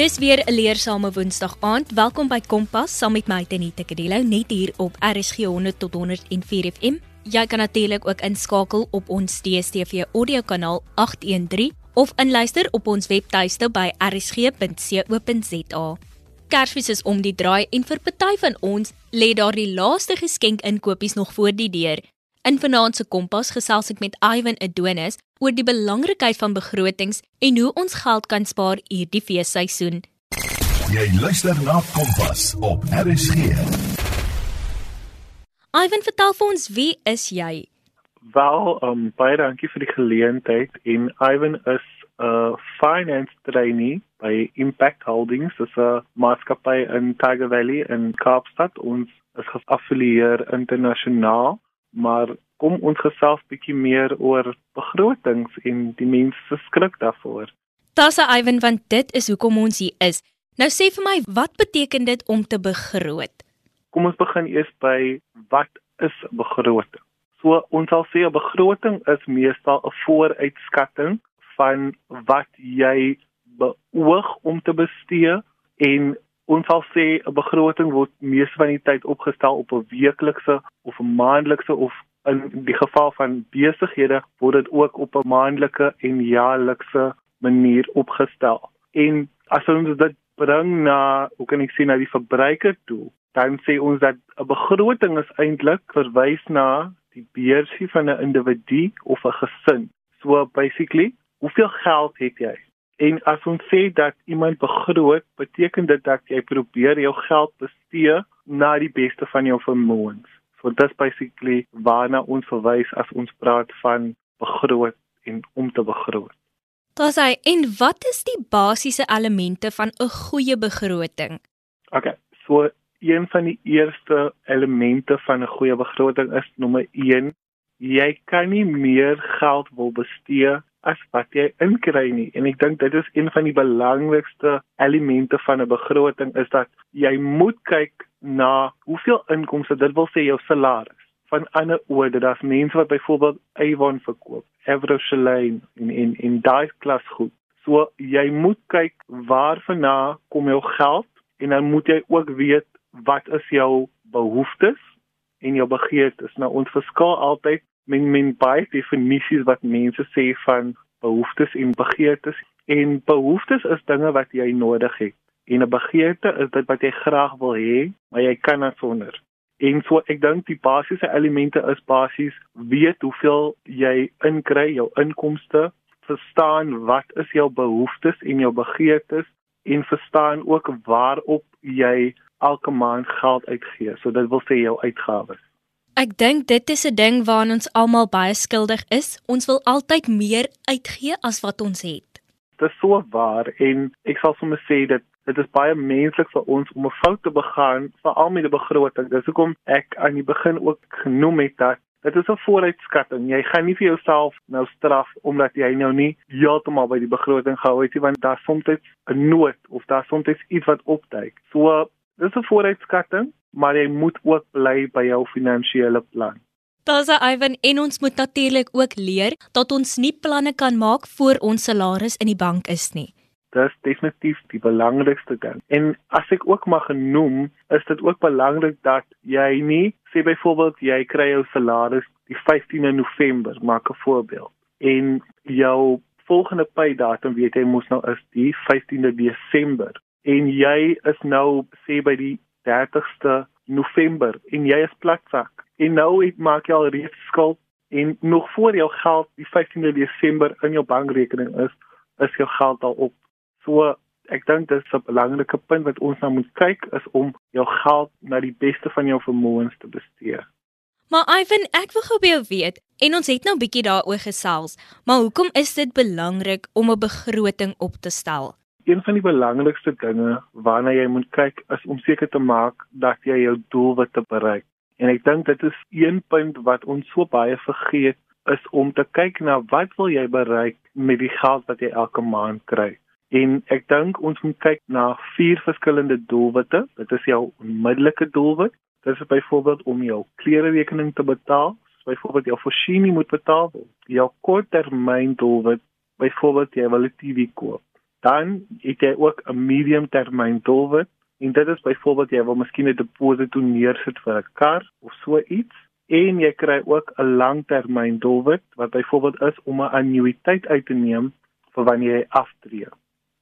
Dis weer 'n leersame Woensdag aand. Welkom by Kompas saam met my Tenita Kadelo net hier op RSG 100 tot 104 FM. Jy kan natuurlik ook inskakel op ons DStv audiokanaal 813 of inluister op ons webtuiste by rsg.co.za. Kersfees is om die draai en vir party van ons lê daar die laaste geskenk inkopies nog voor die deur. In vanaand se Kompas gesels ek met Ivan Adonis oor die belangrikheid van begrotings en hoe ons geld kan spaar hierdie feesseisoen. Jy luister na Kompas op RSG. Ivan, vertel vir ons wie is jy? Wel, um, baie dankie vir die geleentheid. En Ivan is 'n finance trainee by Impact Holdings, dis 'n maatskappy in Tiger Valley in Kaapstad. Ons is geaffilieer internasionaal, maar kom ons gesels bietjie meer oor begrotings en die mense se skrik daarvoor. Tassa Ivan, want dit is hoekom ons hier is. Nou sê vir my, wat beteken dit om te begroot? Kom ons begin eers by wat is begroting? So ons sal sê 'n begroting is meestal 'n vooruitskatting van wat jy beoog om te bestee en ons sal sê 'n begroting word meestal van die tyd opgestel op 'n weeklikse of 'n maandelikse of in die geval van besighede word dit ook op 'n maandelike en jaarlikse manier opgestel. En as ons dit bring na, hoe kan ek sê na die verbruiker toe, dan sê ons dat 'n begroting is eintlik verwys na die beursie van 'n individu of 'n gesin. So basically, hoeveel geld het jy? En as ons sê dat iemand begroot, beteken dit dat jy probeer jou geld bestee na die beste van jou vermoëns. So dis basically waarna ons verwys as ons praat van begroot en om te begroot. Dis hy en wat is die basiese elemente van 'n goeie begroting? Okay, so een van die eerste elemente van 'n goeie begroting is nommer 1, jy kan nie meer geld wil bestee as wat jy inkry nie. En ek dink dit is een van die belangrikste elemente van 'n begroting is dat jy moet kyk na hoeveel inkomste, dit wil sê jou salaris van ander oorde. Daar's mense wat byvoorbeeld Avon verkoop, Evershelane en en en daai klas goed. So jy moet kyk waarvandaan kom jou geld en dan moet jy ook weet wat is jou behoeftes en jou begeertes. Nou ons verskil altyd met men baie definisies wat mense sê van behoeftes en begeertes en behoeftes is dinge wat jy nodig het en 'n begeerte is dit wat jy graag wil hê, maar jy kan dit sonder. En so ek dink die basiese elemente is basies weet hoeveel jy inkry, jou inkomste, verstaan wat is jou behoeftes en jou begeertes en verstaan ook waarop jy elke maand geld uitgee. So dit wil sê jou uitgawes. Ek dink dit is 'n ding waaraan ons almal baie skuldig is. Ons wil altyd meer uitgee as wat ons het. Dit is so waar en ek sal sommer sê dat dit is baie menslik vir ons om 'n fout te begaan, veral met 'n begroting. Dis hoekom ek aan die begin ook genoem het dat dit is 'n vooruitskatting. Jy gaan nie vir jouself nou straf omdat jy nou nie heeltemal by die begroting gehou het nie, want daar soms 'n nood of daar soms iets wat opduik. So dis 'n vooruitskatting, maar jy moet ook bly by jou finansiële plan. Daar's Ivan en ons moet natuurlik ook leer dat ons nie planne kan maak voor ons salaris in die bank is nie. Dis definitief die belangrikste ding. En as ek ook mag genoem, is dit ook belangrik dat jy nie sê byvoorbeeld jy kry jou salaris die 15de November, maak 'n voorbeeld. En jou volgende paydatum weet jy mos nou is die 15de Desember. En jy is nou sê by die 30ste November en jy is platsak. En nou het maak jy al reeds skuld en nog voor jou geld die 15de Desember in jou bankrekening is, is jou geld al op. So ek dink dit is 'n belangrike punt wat ons nou moet kyk is om jou geld na die beste van jou vermoëns te bestee. Maar Ivan, ek wil gou by jou weet en ons het nou 'n bietjie daaroor gesels, maar hoekom is dit belangrik om 'n begroting op te stel? Een van die belangrikste dinge waarna jy moet kyk is om seker te maak dat jy jou doelwitte bereik. En ek dink dit is een punt wat ons so baie vergeet is om te kyk na wat wil jy bereik met die geld wat jy elke maand kry. En ek dink ons moet kyk na vier verskillende doelwitte. Dit is jou onmiddellike doelwit. Dit is byvoorbeeld om jou klererekening te betaal, byvoorbeeld jou voorsiening moet betaal word. Jou korttermyn doelwit, byvoorbeeld jy wil 'n TV koop. Dan het jy ook 'n medium termyn doelwit en dit is byvoorbeeld jy wil miskien 'n deposito neersit vir 'n kar of so iets en jy kry ook 'n langtermyn doelwit wat byvoorbeeld is om 'n annuïteit uit te neem vir wanneer jy aftree.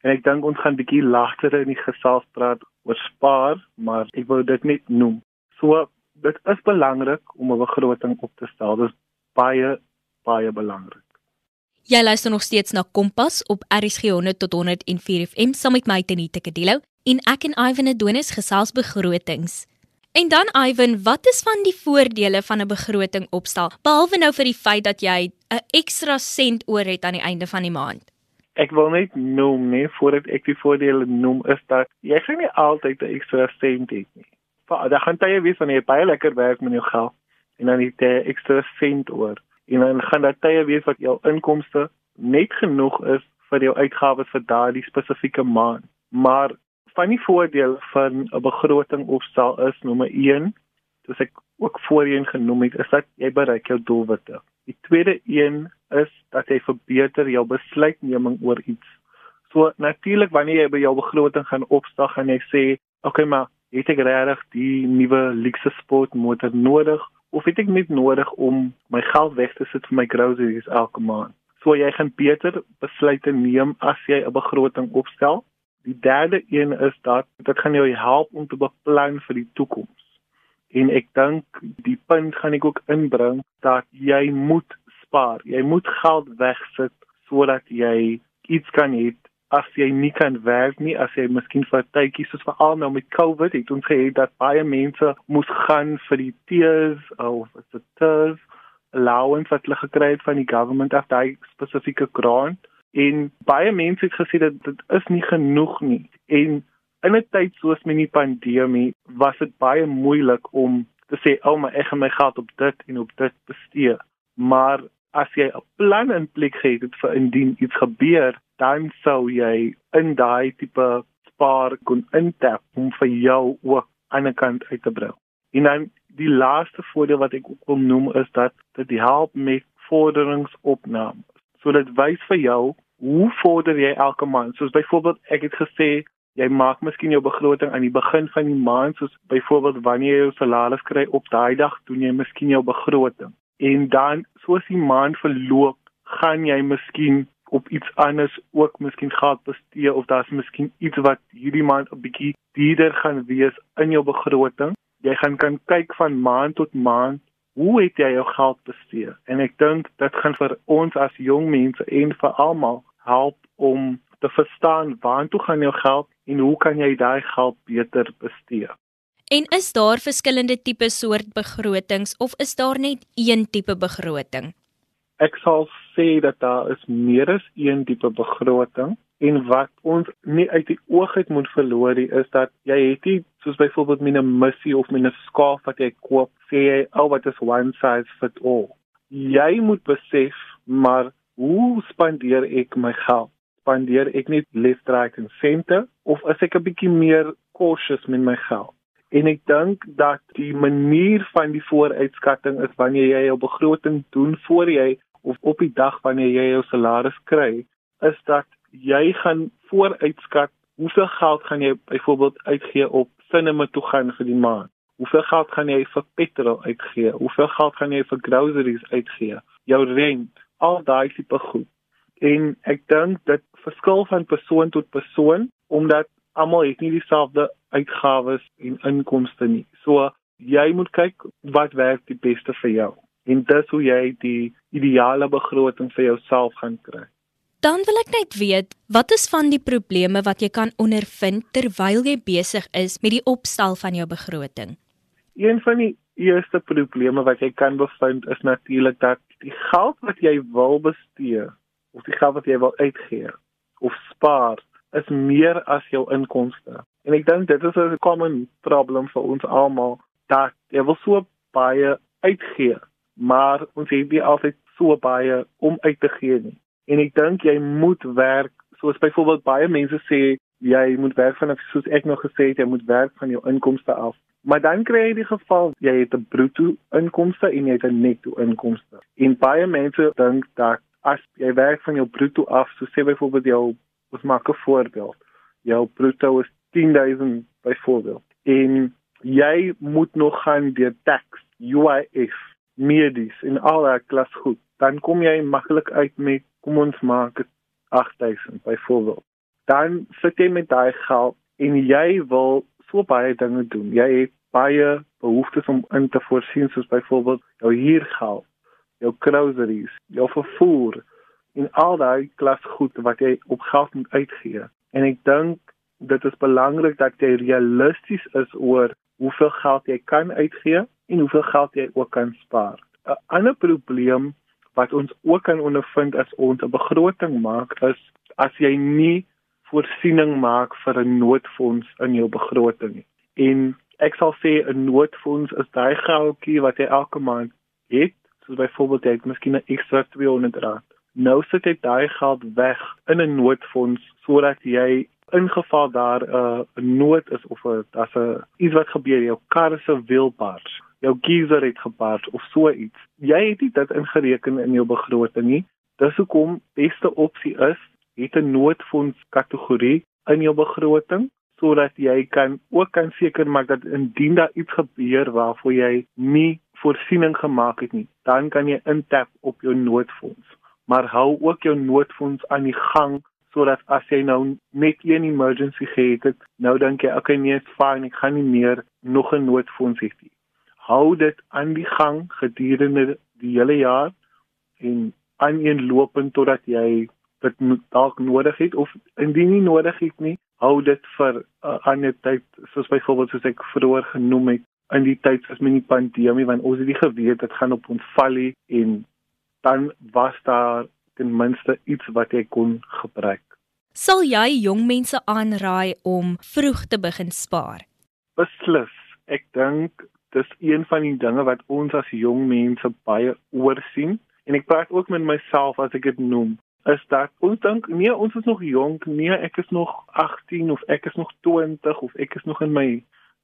En ek dink ons gaan bietjie later in die gesels praat oor spaar, maar ek wou dit net noem. So dit is belangrik om 'n begroting op te stel. Dit is baie baie belangrik. Jy luister nog steeds na Kompas op RSG 100 tot 104 FM saam met my Tenita Kadelo en ek en Ivan Adonis gesels begrotings. En dan Ivan, wat is van die voordele van 'n begroting opstel behalwe nou vir die feit dat jy 'n ekstra sent oor het aan die einde van die maand? Ek wil net noem nee voordat ek die voordele noem is dat jy gaan nie altyd 'n ekstra sent hê nie. Maar daar gaan tye wees wanneer jy baie lekker werk met jou geld en dan het jy ekstra sent oor en dan gaan daar tye wees wat jou inkomste net genoeg is vir jou uitgawes vir daardie spesifieke maand. Maar van die voordele van 'n begroting opstel is nommer 1, soos ek ook voorheen genoem het, is dat jy bereik jou doelwitte. Die tweede een is dat jy verbeter jou besluitneming oor iets. So natuurlik wanneer jy by jou begroting gaan opstel, gaan jy sê, "Oké, okay, maar het ek regtig die nuwe luxe sportmotor nodig?" Of het ek net nodig om my geld weg te sit vir my groceries elke maand. So jy gaan beter besluite neem as jy 'n begroting opstel. Die derde een is dat dit gaan jou help om te beplan vir die toekoms. En ek dink die punt gaan ek ook inbring dat jy moet spaar. Jy moet geld wegsit sodat jy iets kan hê as jy nie kan werk nie, as jy miskien vir tydjie soos veral nou met COVID het ons gesê dat baie mense moes gaan vir die teers of the teers allowance wat hulle gekry het van die government af daai spesifieke grant. En baie mense het gesê dat dit is nie genoeg nie. En in 'n tyd soos met die pandemie was dit baie moeilik om te sê ou oh, maar ek gaan my geld op dit en op dit bestee. Maar as jy 'n plan in plek het vir indien iets gebeur dan sou jy in daai tipe spaar kon intap om vir jou ook aan 'n kant uit te bring. En dan die laaste voordeel wat ek ook wil noem is dat dit help met vorderungsopname. So dit wys vir jou hoe vorder jy elke maand. Soos byvoorbeeld ek het gesê jy maak miskien jou begroting aan die begin van die maand soos byvoorbeeld wanneer jy jou salaris kry op daai dag doen jy miskien jou begroting. En dan soos die maand verloop, gaan jy miskien op iets anders ook miskien geld bestee of daar's miskien iets wat hierdie maand 'n bietjie duurder gaan wees in jou begroting. Jy gaan kan kyk van maand tot maand hoe het jy jou geld bestee? En ek dink dit gaan vir ons as jong mense en vir almal help om te verstaan waartoe gaan jou geld en hoe kan jy daai geld beter bestee? En is daar verskillende tipe soort begrotings of is daar net een tipe begroting? Ek sal sê dat daar is meer as een tipe begroting en wat ons nie uit die oog uit moet verloor nie is dat jy het nie soos byvoorbeeld met 'n missie of met 'n skaaf wat jy koop sê jy oh what is one size fit all? Jy moet besef maar hoe spandeer ek my geld? Spandeer ek net left right and center of is ek 'n bietjie meer cautious met my geld? En ek dink dat die manier van die vooruitskatting is wanneer jy jou begroting doen voor jy of op die dag wanneer jy jou salaris kry, is dat jy gaan vooruitskat hoeveel geld gaan jy byvoorbeeld uitgee op sinema toe gaan vir die maand. Hoeveel geld gaan jy vir petrol uitgee? Hoeveel geld gaan jy vir groceries uitgee? Jou rent, al daai tipe goed. En ek dink dit verskil van persoon tot persoon omdat almal het nie dieselfde uitgawes en inkomste nie. So jy moet kyk wat werk die beste vir jou en dis hoe jy die ideale begroting vir jouself gaan kry. Dan wil ek net weet, wat is van die probleme wat jy kan ondervind terwyl jy besig is met die opstel van jou begroting? Een van die eerste probleme wat jy kan bevind is natuurlik dat die geld wat jy wil bestee of die geld wat jy wil uitgee of spaar is meer as jou inkomste. En ek dink dit is 'n common problem vir ons almal dat jy wil so baie uitgee maar ons het nie altyd so baie om uit te gee nie. En ek dink jy moet werk, soos byvoorbeeld baie mense sê jy moet werk van soos ek nog gesê het jy moet werk van jou inkomste af. Maar dan kry jy die geval jy het 'n bruto inkomste en jy het 'n netto inkomste. En baie mense dink dat as jy werk van jou bruto af, so sê byvoorbeeld jou ons maak 'n voorbeeld. Jou bruto is 10000 byvoorbeeld. En jy moet nog gaan deur tax, UIF, medies en al daai klas goed. Dan kom jy maklik uit met kom ons maak dit 8000 byvoorbeeld. Dan sit jy met daai geld en jy wil so baie dinge doen. Jy het baie behoeftes om in te voorsien soos byvoorbeeld jou huurgeld, jou groceries, jou vervoer en al daai klas goed wat jy op geld moet uitgee. En ek dink dit is belangrik dat jy realisties is oor hoeveel geld jy kan uitgee en hoeveel geld jy ook kan spaar. 'n Ander probleem wat ons ook kan ondervind as ons 'n begroting maak is as jy nie voorsiening maak vir 'n noodfonds in jou begroting nie. En ek sal sê 'n noodfonds is daai geldjie wat jy elke maand het, soos byvoorbeeld jy het miskien 'n ekstra 200 rand. Nou sit jy daai geld weg in 'n noodfonds sodat jy ingeval daar 'n uh, nood is of 'n as 'n iets wat gebeur jou kar se wiel bars jou geyser het gebars of so iets. Jy het nie dit ingereken in jou begroting nie. Dis hoekom beste opsie is het 'n noodfonds kategorie in jou begroting sodat jy kan ook kan seker maak dat indien daar iets gebeur waarvoor jy nie voorsiening gemaak het nie dan kan jy intap op jou noodfonds. Maar hou ook jou noodfonds aan die gang sodat as jy nou net een emergency gehad het, nou dink jy okay nee, it's fine, ek gaan nie meer nog 'n noodfonds hê nie. Hou dit aan die gang gedurende die hele jaar en aaneenlopend totdat jy dit dalk nodig het of indien nie nodig het nie, hou dit vir 'n uh, ander tyd soos byvoorbeeld soos ek vroeër genoem het in die tyd as met die pandemie want ons het nie geweet dit gaan op ons val en dan was daar ten minste iets wat jy kon gebruik. Sal jy jong mense aanraai om vroeg te begin spaar? Beslis. Ek dink dis een van die dinge wat ons as jong mense baie oorsien en ek praat ook met myself as ek dit noem. Is dat ons dink nee, ons is nog jonk, nee, ek is nog 18 of ek is nog 20 of ek is nog in my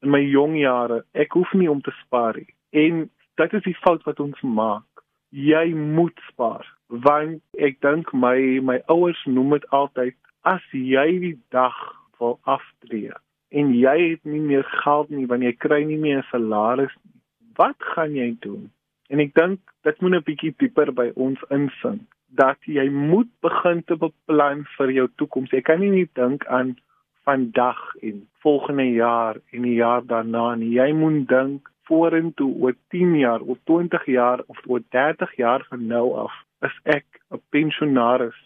in my jong jare. Ek hoef nie om te spaar nie. En dit is die fout wat ons maak. Jy moet spaar want ek dink my my ouers noem dit altyd as jy die dag wil aftree en jy het nie meer geld nie want jy kry nie meer 'n salaris nie. Wat gaan jy doen? En ek dink dit moet 'n bietjie dieper by ons insink dat jy moet begin te beplan vir jou toekoms. Jy kan nie net dink aan vandag en volgende jaar en die jaar daarna nie. Jy moet dink vorentoe oor 10 jaar of 20 jaar of oor 30 jaar van nou af is ek 'n pensionaris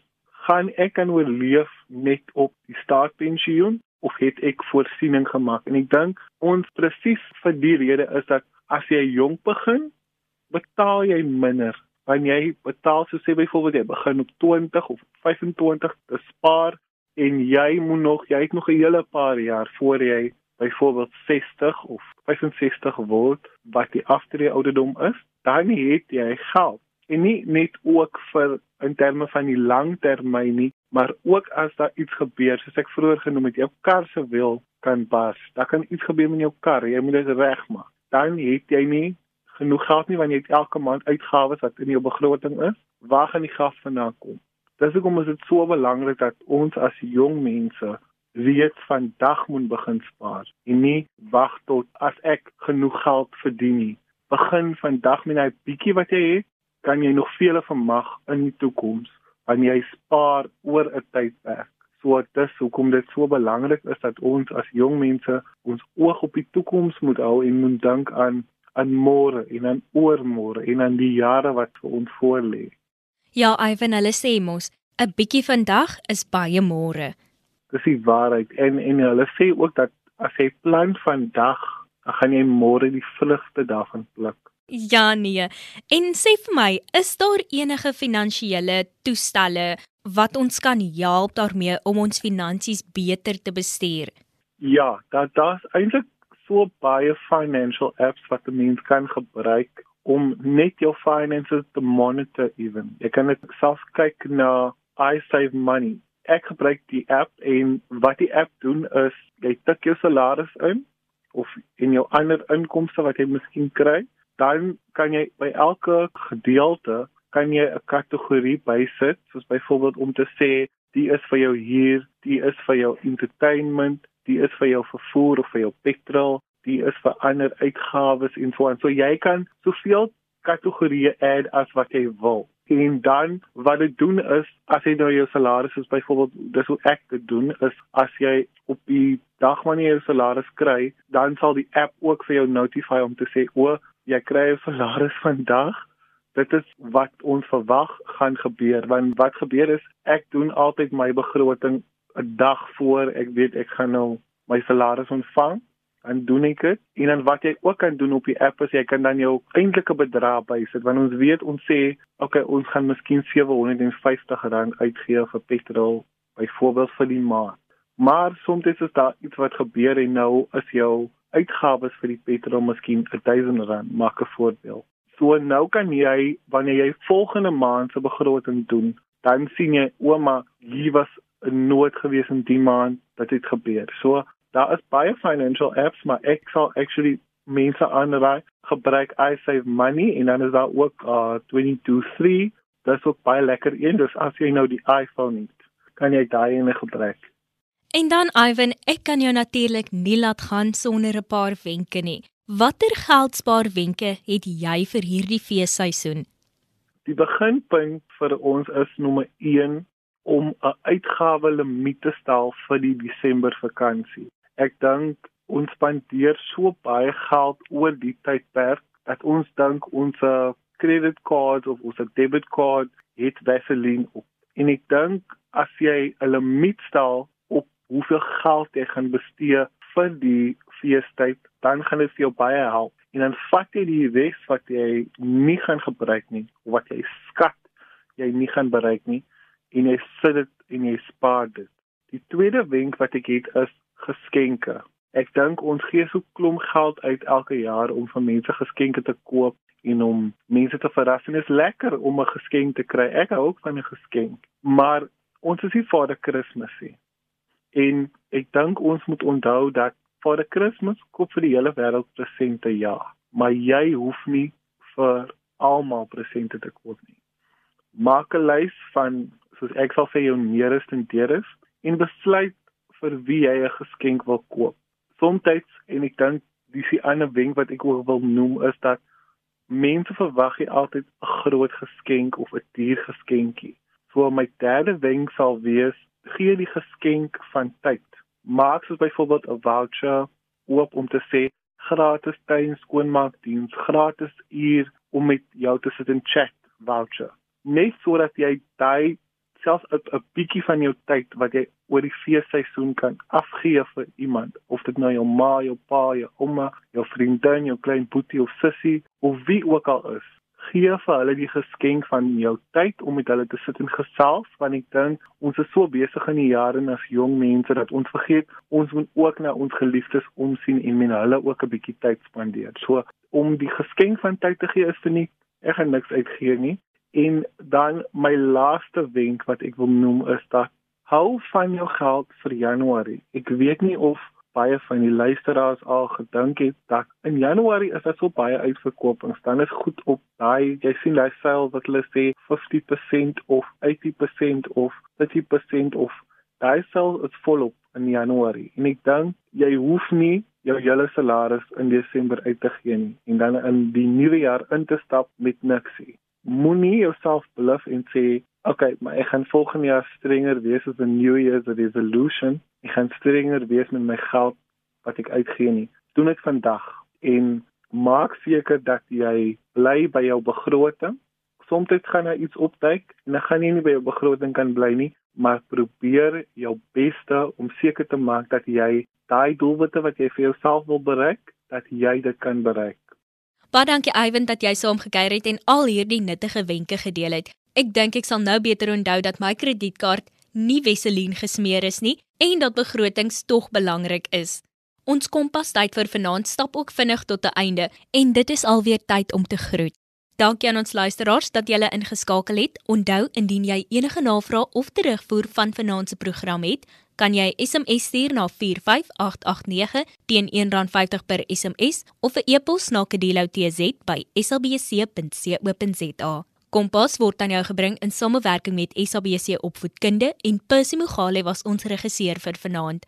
gaan ek kan oorleef net op die staatspensioen of het ek voorsiening gemaak. En ek dink ons presies vir die rede is dat as jy jonk begin betaal jy minder. Wanneer jy betaal so sê byvoorbeeld jy begin op 20 of 25 te spaar en jy moet nog jy het nog 'n hele paar jaar voor jy byvoorbeeld 60 of 65 word wat die aftrede ouderdom is dan het jy geld en nie net ook vir in terme van die langtermyn nie, maar ook as daar iets gebeur, soos ek vroeër genoem het, jou kar se wiel kan bars. Daar kan iets gebeur met jou kar, jy moet dit regmaak. Dan het jy nie genoeg geld nie wanneer jy elke maand uitgawes wat in jou begroting is, waar gaan die gas vandaan kom? Dis hoekom is dit so belangrik dat ons as jong mense weet vandag moet begin spaar en nie wag tot as ek genoeg geld verdien nie. Begin vandag met daai bietjie wat jy het kan jy nog vele vermag in die toekoms wanneer jy spaar oor 'n tydperk. So dis hoekom dit so belangrik is dat ons as jong mense ons oog op die toekoms moet hou en moet dink aan aan môre en aan oormôre en aan die jare wat vir ons voorlê. Ja, Ivan, hulle sê mos 'n bietjie vandag is baie môre. Dis die waarheid en en hulle sê ook dat as jy plan vandag, dan gaan jy môre die vrugte daarvan pluk. Ja nee. En sê vir my, is daar enige finansiële toestelle wat ons kan help daarmee om ons finansies beter te bestuur? Ja, daar daar's eintlik so baie financial apps wat 'n mens kan gebruik om net jou finances te monitor even. Jy kan net self kyk na I save money. Ek gebruik die app en wat die app doen is jy tik jou salaris in of en jou ander inkomste wat jy miskien kry dan kan jy by elke gedeelte kan jy 'n kategorie bysit soos byvoorbeeld om te sê die is vir jou huur, die is vir jou entertainment, die is vir jou vervoer of vir jou petrol, die is vir ander uitgawes en so aan. So jy kan soveel kategorieë add as wat jy wil. En dan wat dit doen is as jy nou jou salaris is byvoorbeeld dis hoe ek dit doen is as jy op die dag wanneer jy jou salaris kry, dan sal die app ook vir jou notify om te sê o, jy kry 'n salaris vandag. Dit is wat ons verwag gaan gebeur. Want wat gebeur is ek doen altyd my begroting 'n dag voor ek weet ek gaan nou my salaris ontvang en doen ek dit. En dan wat jy ook kan doen op die app is jy kan dan jou eintlike bedrag bysit want ons weet ons sê okay ons gaan miskien 750 rand uitgee vir petrol byvoorbeeld vir die maand. Maar soms is daar iets wat gebeur en nou is jou uitgawes vir die petrol miskien 1000 rand maak 'n voorbeeld. So nou kan jy wanneer jy volgende maand se begroting doen, dan sien jy ouma hier was 'n nood gewees in die maand dat dit gebeur. So daar is baie financial apps, maar ek sal actually mense aanraai gebruik I save money en dan is daar ook uh 223. Dit is ook baie lekker een. Dus as jy nou die iPhone het, kan jy daai ene gebruik. En dan Ivan, ek kan jou natuurlik nie laat gaan sonder 'n paar wenke nie. Watter geldspaarwenke het jy vir hierdie feesseisoen? Die beginpunt vir ons is nommer 1 om 'n uitgawe limiet te stel vir die Desember vakansie. Ek dink ons spandeer so baie geld oor die tydperk dat ons dink ons kredietkaart of ons debitkaart het Vaseline op. En ek dink as jy 'n limiet stel op hoeveel geld jy gaan bestee vir die feestyd, dan gaan dit vir jou baie help. En dan vat jy die res wat jy nie gaan gebruik nie, of wat jy skat jy nie gaan bereik nie en jy sit dit en jy spaar dit. Die tweede wenk wat ek het is geskenke. Ek dink ons gee so klomp geld uit elke jaar om vir mense geskenke te koop en om mense te verras en dit is lekker om 'n geskenk te kry. Ek hou ook van 'n geskenk, maar ons is nie die Kersfees nie. En ek dink ons moet onthou dat 'n Kersfees koop vir die hele wêreld presente ja, maar jy hoef nie vir almal presente te koop nie. Maak 'n lys van soos ek sal sê jou neerste en deures en besluit vir wie jy 'n geskenk wil koop. Somstyds en ek dink dis 'n ander wenk wat ek ook wil noem is dat mense verwag jy altyd 'n groot geskenk of 'n duur geskenkie. So my derde wenk sal wees gee die geskenk van tyd maak soos byvoorbeeld 'n voucher oop om te sê gratis tuin skoonmaakdiens, gratis uur om met jou te sit en chat voucher. Net sodat jy daai selfs 'n bietjie van jou tyd wat jy oor die feesseisoen kan afgee vir iemand, of dit nou jou ma, jou pa, jou ouma, jou vriendin, jou klein boetie of sussie of wie ook al is gee vir hulle die geskenk van jou tyd om met hulle te sit en gesels want ek dink ons is so besig in die jare as jong mense dat ons vergeet ons moet ook na ons geliefdes omsien en met hulle ook 'n bietjie tyd spandeer. So om die geskenk van tyd te gee is vir nie ek gaan niks uitgee nie. En dan my laaste wenk wat ek wil noem is dat hou van jou geld vir Januarie. Ek weet nie of baie van die luisteraars al gedink het dat in Januarie is daar so baie uitverkopings. Dan is goed op daai jy sien daai sale wat hulle sê 50% of 80% of 30% of daai sale is volop in Januarie. En ek dink jy hoef nie jou hele salaris in Desember uit te gee nie en dan in die nuwe jaar in te stap met niks nie. Moenie jouself beloof en sê okay, maar ek gaan volgende jaar strenger wees as 'n new year's resolution. Ek gaan strenger wees met my geld wat ek uitgee nie. Doen dit vandag en maak seker dat jy bly by jou begroting. Soms gaan daar iets opduik en dan gaan jy nie by jou begroting kan bly nie, maar probeer jou beste om seker te maak dat jy daai doelwitte wat jy vir jouself wil bereik, dat jy dit kan bereik. Baie dankie Iwan dat jy saam gekuier het en al hierdie nuttige wenke gedeel het. Ek dink ek sal nou beter onthou dat my kredietkaart nie Vaseline gesmeer is nie en dat begrotings tog belangrik is. Ons kompas tyd vir vanaand stap ook vinnig tot 'n einde en dit is alweer tyd om te groet. Dankie aan ons luisteraars dat julle ingeskakel het. Onthou indien jy enige navrae of terugvoer van vanaand se program het, kan jy SMS stuur na 45889 teen R1.50 per SMS of 'n e-pos na kedeloutz@slbc.co.za. Kompas word aan jou gebring in samewerking met SABC Opvoedkunde en Percy Mogale was ons regisseur vir vanaand.